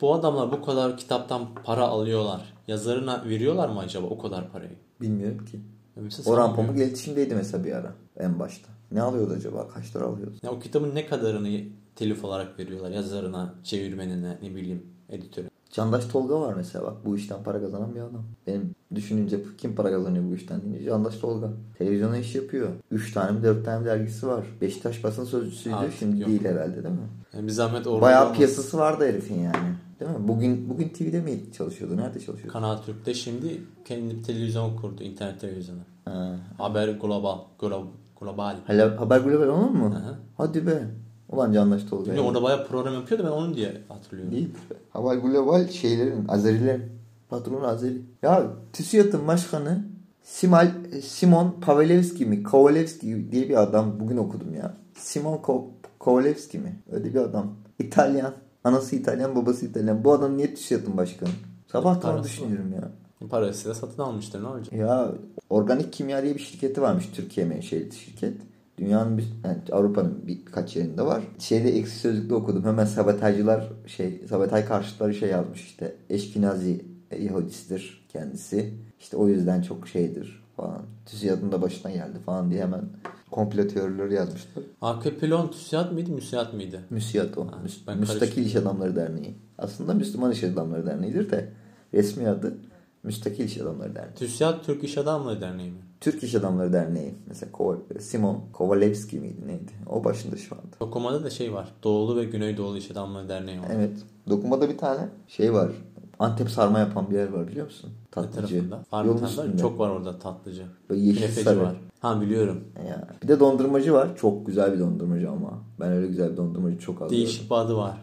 Bu adamlar bu kadar kitaptan para alıyorlar. Yazarına veriyorlar mı acaba o kadar parayı?
Bilmiyorum ki.
Mesela
Orhan. Pamuk iletişimdeydi mesela bir ara. En başta. Ne alıyordu acaba? Kaç lira alıyordu?
Ya o kitabın ne kadarını telif olarak veriyorlar yazarına, çevirmenine, ne bileyim editöre.
Candaş Tolga var mesela bak bu işten para kazanan bir adam. Benim düşününce kim para kazanıyor bu işten deyince Candaş Tolga. Televizyona iş yapıyor. 3 tane mi 4 tane mi dergisi var. Beşiktaş basın sözcüsüydü.
Artık
Şimdi
yok.
değil herhalde değil mi?
Yani bir zahmet orada
Bayağı
olmasın.
piyasası vardı herifin yani. Değil mi? Bugün bugün TV'de mi çalışıyordu? Nerede çalışıyordu?
Kanal Türk'te şimdi kendi bir televizyon kurdu. internet televizyonu.
Ha.
Haber Global. Global. Global.
Hala Haber Global onun mu?
Hı hı.
Hadi be. Ulan Candaş Tolga.
Bilmiyorum,
ya.
orada bayağı program yapıyordu ben onu diye hatırlıyorum.
Değil. Haber Global şeylerin, Azerilerin. Patronu Azeri. Ya TÜSİAD'ın başkanı Simal, Simon Pavelevski mi? Kovalevski diye bir adam. Bugün okudum ya. Simon Ko- Kovalevski mi? Öyle bir adam. İtalyan. Anası İtalyan, babası İtalyan. Bu adam niye TÜSİAD'ın başkanı? Sabah
Parası
düşünüyorum ya.
Parası da satın almıştır ne olacak?
Ya organik kimya diye bir şirketi varmış Türkiye menşeli şirket. Dünyanın bir, yani Avrupa'nın birkaç yerinde var. Şeyde eksi sözlükte okudum. Hemen sabotajcılar şey sabotaj karşıtları şey yazmış işte. Eşkinazi Yahudisidir kendisi. İşte o yüzden çok şeydir falan. TÜSİAD'ın da başına geldi falan diye hemen komplo teorileri yazmışlar.
AKP'li on TÜSİAD mıydı müsiat mıydı?
MÜSİAD o.
Ha,
Müs-
ben
Müstakil. İş Adamları Derneği. Aslında Müslüman İş Adamları Derneği'dir de resmi adı Müstakil İş Adamları Derneği.
TÜSİAD Türk İş Adamları Derneği mi?
Türk İş Adamları Derneği. Mesela Kova- Simon Kovalevski miydi neydi? O başında şu anda.
Dokumada da şey var. Doğulu ve Güneydoğulu İş Adamları Derneği var.
Evet. Dokumada bir tane şey var. Antep sarma yapan bir yer var biliyor musun? Tatlıcı.
tarafında? Var bir tane. Çok var orada tatlıcı.
Böyle yeşil
Künefeci
sarı.
var. Ha biliyorum.
Ya. Bir de dondurmacı var. Çok güzel bir dondurmacı ama. Ben öyle güzel bir dondurmacı çok az.
Değişik bir adı var.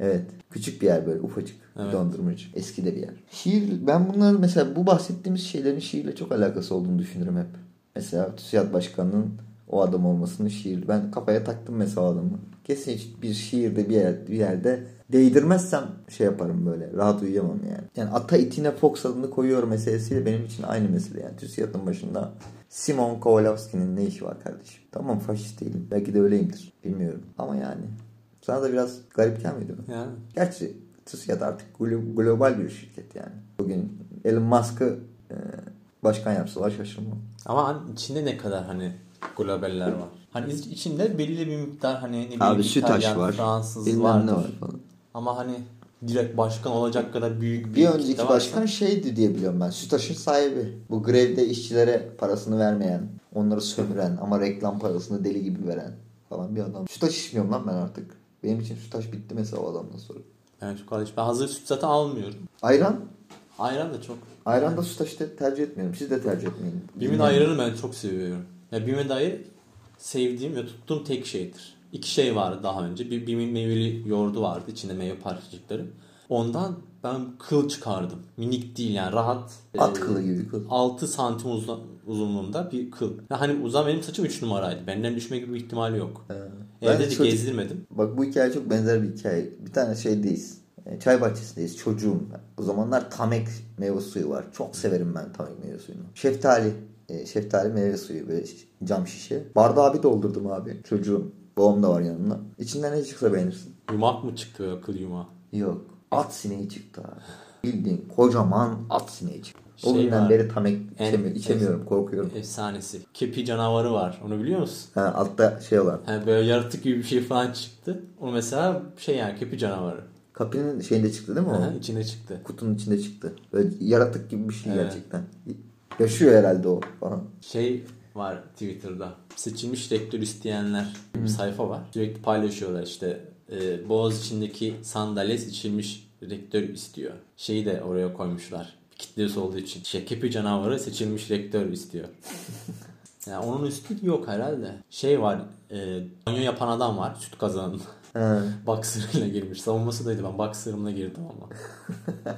Evet. Küçük bir yer böyle ufacık.
Evet.
Dondurmacı. Eski de bir yer. Şiir, ben bunları mesela bu bahsettiğimiz şeylerin şiirle çok alakası olduğunu düşünürüm hep. Mesela TÜSİAD Başkanı'nın o adam olmasını şiir. Ben kafaya taktım mesela adamı. Kesin bir şiirde bir, yer, bir yerde değdirmezsem şey yaparım böyle. Rahat uyuyamam yani. Yani ata itine Fox adını koyuyor meselesiyle benim için aynı mesele yani. TÜSİAD'ın başında Simon Kowalewski'nin ne işi var kardeşim? Tamam faşist değilim. Belki de öyleyimdir. Bilmiyorum. Ama yani sana da biraz garip gelmedi mi?
Yani.
Gerçi TÜSİAD artık glo- global bir şirket yani. Bugün Elon Musk'ı e, başkan yapsalar şaşırmam.
Ama hani içinde ne kadar hani globaller var. Hani iç- içinde belli bir miktar hani ne bileyim
Abi
İtalyan,
var.
Fransız
Bilmem
vardır.
ne var falan.
Ama hani direkt başkan olacak kadar büyük bir
Bir önceki
varsa-
başkan şeydi diye biliyorum ben. Sütaş'ın sahibi. Bu grevde işçilere parasını vermeyen, onları sömüren ama reklam parasını deli gibi veren falan bir adam. Sütaş içmiyorum lan ben artık. Benim için Sütaş bitti mesela o adamdan sonra.
Yani çok kardeş. Ben hazır süt zaten almıyorum.
Ayran?
Ayran da çok.
Ayran da Sütaş'ı da tercih etmiyorum. Siz de tercih etmeyin.
Bim'in ayranı ben çok seviyorum. Ya Bim'e dair sevdiğim ve tuttuğum tek şeydir. İki şey vardı daha önce. Bir Bim'in meyveli yoğurdu vardı. içinde meyve parçacıkları. Ondan ben kıl çıkardım. Minik değil yani rahat.
At kılı gibi kıl.
6 santim uzun, uzunluğunda bir kıl. Ya hani uzan benim saçım 3 numaraydı. Benden düşme gibi bir ihtimali yok.
Ee,
Evde de
çocuk-
gezdirmedim.
Bak bu hikaye çok benzer bir hikaye. Bir tane şeydeyiz. E, Çay bahçesindeyiz. Çocuğum ben. O zamanlar tamek meyve suyu var. Çok severim ben tamek meyve suyunu. Şeftali. e, şeftali meyve suyu böyle cam şişe. Bardağı bir doldurdum abi. Çocuğum. Babam da var yanımda. İçinden ne çıksa beğenirsin.
Yumak mı çıktı o kıl yumağı?
Yok. At sineği çıktı abi. Bildiğin kocaman at sineği çıktı. O
Şey
günden
var.
beri tam ek-
En-
içemi- içemiyorum, korkuyorum.
Efsanesi. Kepi canavarı var. Onu biliyor musun?
Ha, altta şey olan.
Yani böyle yaratık gibi bir şey falan çıktı. O mesela şey yani kepi canavarı.
Kapının şeyinde çıktı değil mi o?
Aha, içine çıktı.
Kutunun içinde çıktı. Böyle yaratık gibi bir şey
Evet.
gerçekten. Yaşıyor herhalde o falan.
Şey var Twitter'da. Seçilmiş rektör isteyenler bir sayfa var. Sürekli paylaşıyorlar işte. E, Boğaz içindeki sandalye seçilmiş rektör istiyor. Şeyi de oraya koymuşlar. Kitlesi olduğu için. Şey, kepi canavarı seçilmiş rektör istiyor. [LAUGHS] yani onun üstü yok herhalde. Şey var. E, banyo yapan adam var. Süt kazanında. [LAUGHS] Boxer'ıyla girmiş. Savunması daydı ben boxer'ımla girdim ama. [LAUGHS]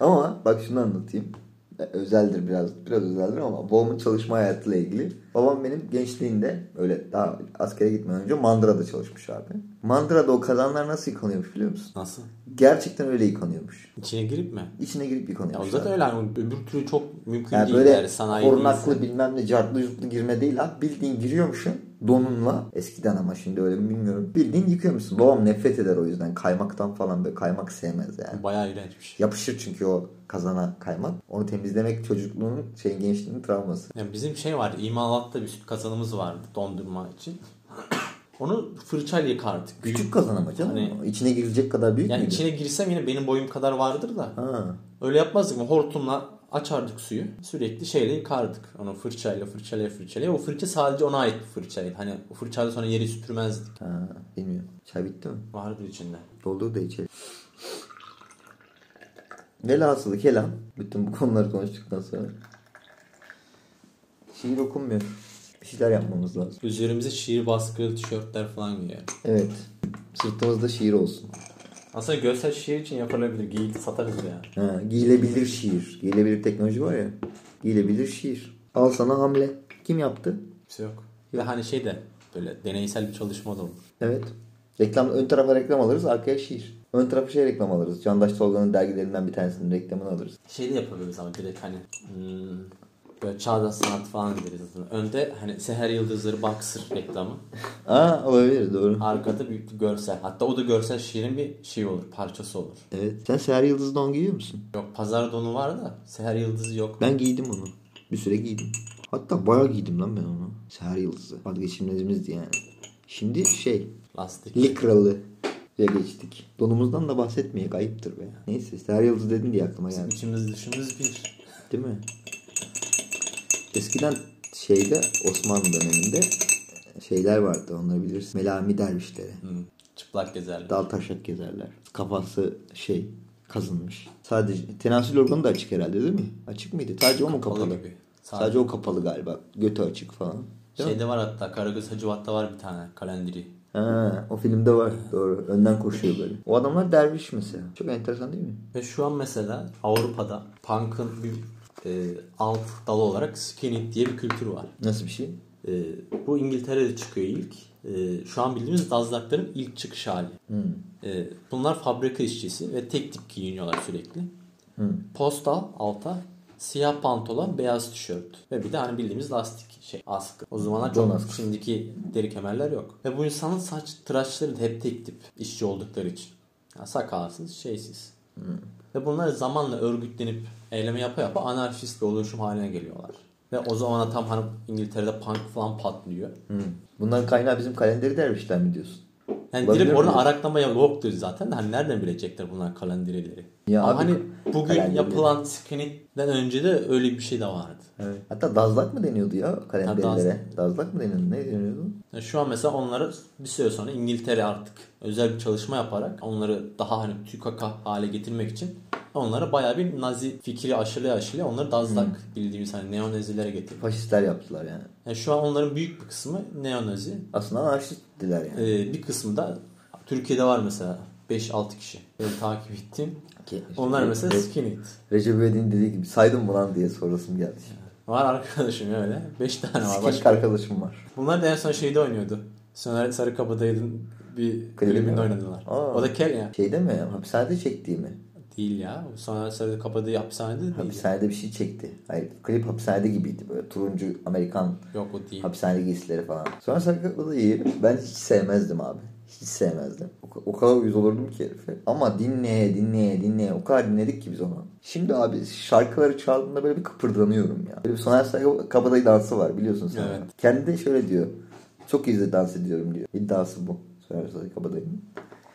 Ama bak şunu anlatayım. E, Özeldir biraz biraz özeldir ama babamın çalışma hayatıyla ilgili. Babam benim gençliğinde öyle daha askere gitmeden önce Mandıra'da çalışmış abi. Mandıra'da o kazanlar nasıl yıkanıyormuş biliyor musun?
Nasıl?
Gerçekten öyle yıkanıyormuş.
İçine girip mi?
İçine girip
Ya
yıkanıyormuş.
o zaten
abi.
öyle hani öbür türlü çok mümkün
Yani
değil
böyle
yani sanayi
korunaklı
değilse.
bilmem ne cartlı yurtlu girme değil ha. Bildiğin giriyormuşsun donunla. Eskiden ama şimdi öyle mi bilmiyorum. Bildiğin yıkıyormuşsun. Babam nefret eder o yüzden. Kaymaktan falan böyle kaymak sevmez yani.
Bayağı iğrençmiş.
Yapışır çünkü o kazana kaymak. Onu temizlemek çocukluğunun şeyin gençliğinin travması.
Yani bizim şey var imalatta bir süt kazanımız vardı dondurma için. Onu fırçayla yıkardık.
Küçük kazan ama canım.
Hani-
içine girecek kadar büyük
Yani
müydü?
içine girsem yine benim boyum kadar vardır da.
Ha.
Öyle yapmazdık mı? Hortumla açardık suyu. Sürekli şeyle yıkardık. Onu fırçayla fırçayla fırçayla. O fırça sadece ona ait bir fırçaydı. Hani o fırçayla sonra yeri süpürmezdik.
ha. Bilmiyorum. Çay bitti mi?
Vardı içinde.
Doldur da içelim. Velhasılı kelam. Bütün bu konuları konuştuktan sonra. Şiir okunmuyor. Bir şeyler yapmamız lazım.
Üzerimize şiir baskılı tişörtler falan giyiyor.
Evet. Sırtımızda şiir olsun.
Aslında görsel şiir için yapılabilir. Giyip satarız ya.
Ha, giyilebilir şiir. Giyilebilir teknoloji var ya. Giyilebilir şiir. Al sana hamle. Kim yaptı?
Bir şey yok. Ve hani şey de böyle deneysel bir çalışma da olur.
Evet. Reklam, ön tarafa reklam alırız, arkaya şiir. Ön tarafa şey reklam alırız. Candaş Tolga'nın dergilerinden bir tanesinin reklamını alırız.
Şey de yapabiliriz ama direkt hani hmm, böyle çağdaş sanat falan deriz aslında. Önde hani Seher Yıldızları Boxer reklamı. [LAUGHS]
Aa olabilir doğru.
Arkada büyük bir görsel. Hatta o da görsel şiirin bir şey olur. Parçası olur.
Evet. Sen Seher Yıldız don giyiyor musun?
Yok pazar donu var da Seher Yıldızı yok.
Ben giydim onu. Bir süre giydim. Hatta bayağı giydim lan ben onu. Seher Yıldız'ı. Vazgeçilmezimizdi yani. Şimdi şey
Lastik.
likralı diye geçtik. Donumuzdan da bahsetmeyek ayıptır be. Neyse Seher Yıldız dedin diye aklıma geldi.
İçimiz dışımız bir.
Değil mi? Eskiden şeyde Osmanlı döneminde şeyler vardı onları bilirsin. Melami dervişleri.
Hmm, çıplak gezerler.
Dal taşak gezerler. Kafası şey kazınmış. Sadece tenasül organı da açık herhalde değil mi? Açık mıydı? Sadece o mu
Kapalı
kapalı?
gibi.
Sadece,
Sadece-
o kapalı galiba. Götü açık falan. Değil mi?
Şeyde var hatta Karagöz Hacivat'ta var bir tane kalendiri.
Ha, o filmde var. Doğru. Önden koşuyor böyle. O adamlar derviş mesela. Çok enteresan değil mi?
Ve şu an mesela Avrupa'da punk'ın bir e, alt dalı olarak skinhead diye bir kültür var.
Nasıl bir şey?
E, bu İngiltere'de çıkıyor ilk. E, şu an bildiğimiz Dazlakların ilk çıkış hali.
Hmm.
E, bunlar fabrika işçisi ve tek tip giyiniyorlar sürekli.
Hmm.
Postal alta siyah pantolon, beyaz tişört ve bir de hani bildiğimiz lastik şey askı. O zamanlar çok
askı.
şimdiki deri kemerler yok. Ve bu insanın saç tıraşları da hep tek tip işçi oldukları için. Yani sakalsız, şeysiz. Ve bunlar zamanla örgütlenip eyleme yapa yapa anarşist bir oluşum haline geliyorlar. Ve o zamana tam hani İngiltere'de punk falan patlıyor.
Hmm. Bunların kaynağı bizim kalenderi dervişler mi diyorsun?
Yani
Olabilir
direkt oradan araklama yoktur zaten hani nereden bilecekler bunlar kalendirileri.
Ya
Ama
abi,
hani bugün yapılan skinhead'den önce de öyle bir şey de vardı.
Evet. Hatta dazlak mı deniyordu ya
Ha,
kalenderlere? Dazlak mı deniyordu? Ne deniyordu?
Yani şu an mesela onları bir süre sonra İngiltere artık özel bir çalışma yaparak onları daha hani tükaka hale getirmek için onlara bayağı bir nazi fikri aşılaya aşılaya onları dazlak bildiğimiz hani neonazilere getirdi.
Faşistler yaptılar yani.
Yani şu an onların büyük bir kısmı neonazi.
Aslında anarşisttiler yani.
Ee, bir kısmı da Türkiye'de var mesela 5-6 kişi. Benim takip ettiğim.
Ki-
Onlar mesela
Re-
skinhead.
Recep İvedik'in dediği gibi saydım mı lan diye sorasım geldi.
Var arkadaşım öyle. 5 tane var. Başka.
arkadaşım var.
Bunlar da en son şeyde oynuyordu. Soner Sarıkabadayı'nın bir
Klibi
klibinde oynadılar.
Aa.
O da kel ya.
Şeyde mi? Hapishanede çektiği mi?
Değil ya. Soner Sarıkabadayı hapishanede de değil.
Hapishanede bir şey çekti. Hayır, klip hapishanede gibiydi böyle. Turuncu Amerikan
Yok o değil.
hapishane giysileri falan. Sonra Sarıkabada da iyi. Ben hiç sevmezdim abi. Hiç sevmezdim. O, o kadar uyuz olurdum ki herife. Ama dinleye dinleye dinleye o kadar dinledik ki biz onu. Şimdi abi şarkıları çaldığında böyle bir kıpırdanıyorum ya. Böyle bir Soner Saygı kabadayı dansı var biliyorsun sen.
Evet.
Kendi de şöyle diyor. Çok iyi dans ediyorum diyor. İddiası bu. Soner Saygı kabadayının.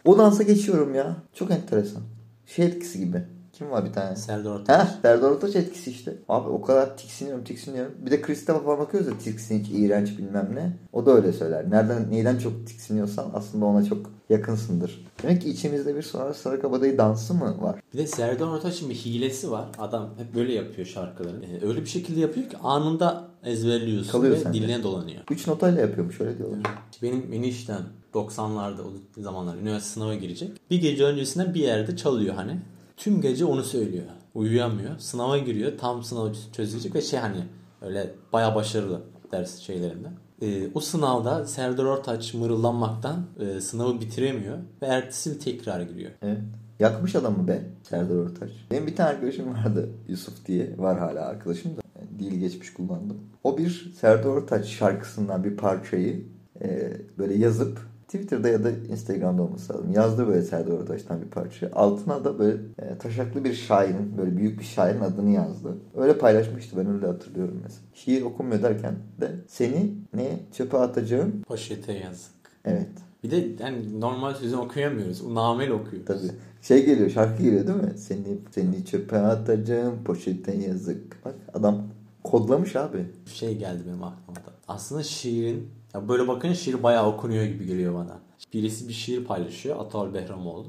O dansa geçiyorum ya. Çok enteresan. Şey etkisi gibi. Kim var bir tane?
Serdar Ortaç.
Heh, Serdar Ortaç etkisi işte. Abi o kadar tiksiniyorum tiksiniyorum. Bir de Kristap'a falan bakıyoruz ya tiksinç, iğrenç bilmem ne. O da öyle söyler. Nereden, neyden çok tiksiniyorsan aslında ona çok yakınsındır. Demek ki içimizde bir sonra sarı kabadayı dansı mı var?
Bir de Serdar Ortaç'ın bir hilesi var. Adam hep böyle yapıyor şarkıları. Ee, öyle bir şekilde yapıyor ki anında ezberliyorsun
Kalıyor
ve
sende.
diline dolanıyor.
Üç notayla yapıyormuş öyle diyorlar.
Benim enişten 90'larda o zamanlar üniversite sınava girecek. Bir gece öncesinden bir yerde çalıyor hani. Tüm gece onu söylüyor. Uyuyamıyor. Sınava giriyor. Tam sınavı çözecek ve şey hani öyle baya başarılı ders şeylerinde. Ee, o sınavda Serdar Ortaç mırıldanmaktan e, sınavı bitiremiyor ve ertesi tekrar giriyor.
Evet. Yakmış adamı be Serdar Ortaç. Benim bir tane arkadaşım vardı Yusuf diye. Var hala arkadaşım da. Yani Dil geçmiş kullandım. O bir Serdar Ortaç şarkısından bir parçayı e, böyle yazıp Twitter'da ya da Instagram'da olması lazım. Yazdı böyle Serdar Ortaç'tan bir parça. Altına da böyle e, taşaklı bir şairin, böyle büyük bir şairin adını yazdı. Öyle paylaşmıştı ben öyle hatırlıyorum mesela. Şiir okunmuyor derken de seni ne çöpe atacağım.
Poşete yazık.
Evet
Bir de yani normal sözü okuyamıyoruz. Namel okuyoruz.
tabii. Şey geliyor şarkı geliyor değil mi? Seni seni çöpe atacağım poşete yazık. Bak adam kodlamış abi.
şey geldi benim aklıma da. Aslında şiirin ya böyle bakın şiir bayağı okunuyor gibi geliyor bana. Birisi bir şiir paylaşıyor Atol Behramoğlu.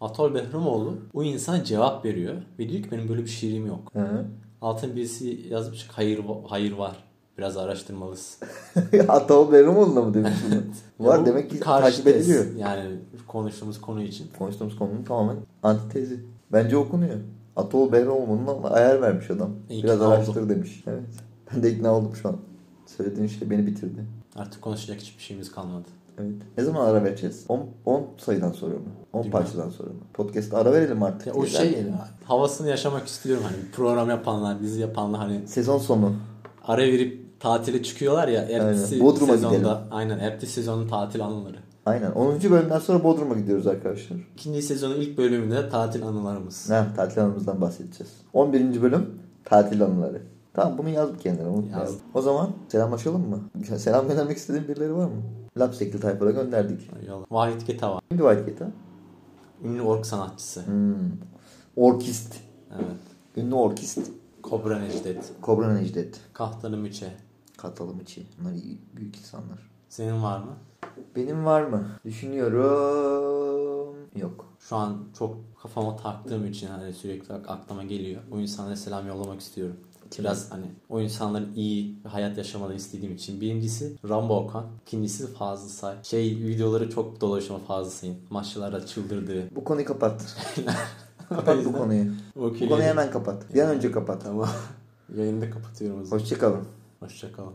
Atol Behramoğlu o insan cevap veriyor ve diyor ki benim böyle bir şiirim yok.
Hı.
Altına birisi yazmış hayır hayır var. Biraz araştırmalısın. [LAUGHS]
Ataol Berimoğlu'na mı demiş bunu? [LAUGHS] Var demek ki takip ediliyor.
Yani konuştuğumuz konu için.
Konuştuğumuz konunun tamamen antitezi. Bence okunuyor. Atol Berimoğlu'na ayar vermiş adam. Biraz
ikna
araştır
oldum.
demiş. Evet. Ben de ikna oldum şu an. Söylediğin şey beni bitirdi.
Artık konuşacak hiçbir şeyimiz kalmadı.
Evet. Ne zaman ara vereceğiz? 10 sayıdan sonra mı? 10
Bilmem.
parçadan sonra mı? Podcast'ta ara verelim artık.
Ya o şey
diyelim.
havasını yaşamak istiyorum hani program yapanlar, dizi yapanlar hani
Sezon sonu.
ara verip tatile çıkıyorlar ya ertesi
Aynen. Bodrum'a
sezonda
gidelim.
aynen ertesi sezonun tatil anıları.
Aynen. 10. bölümden sonra Bodrum'a gidiyoruz arkadaşlar.
İkinci sezonun ilk bölümünde tatil anılarımız.
Ha, tatil anımızdan bahsedeceğiz. 11. bölüm tatil anıları. Tamam bunu yaz bir kenara unutmayalım.
Yazdım.
O zaman selamlaşalım mı? Selam göndermek istediğin birileri var mı? Lapsekli tayfada gönderdik.
Yolla. Vahit Getava.
Kimdi White Cat'a?
Ünlü ork sanatçısı.
Hmm. Orkist.
Evet.
Ünlü orkist.
Kobra Necdet.
Kobra Necdet.
Kahtanı Müçe.
Katalım içi. Bunlar iyi, büyük insanlar.
Senin var mı?
Benim var mı? Düşünüyorum. Yok.
Şu an çok kafama taktığım için hani sürekli aklıma geliyor. O insanlara selam yollamak istiyorum. Biraz hani o insanların iyi bir hayat yaşamalarını istediğim için. Birincisi Rambo Okan. İkincisi Fazıl Say. Şey videoları çok dolaşıma Fazıl Say'ın. Maçlarda çıldırdığı.
Bu konuyu kapat. [LAUGHS] Kapat bu konuyu.
o
Bu konuyu hemen kapat. Bir an önce kapat.
Tamam. [LAUGHS] Yayını da kapatıyorum o zaman.
Hoşçakalın.
Hoşçakalın.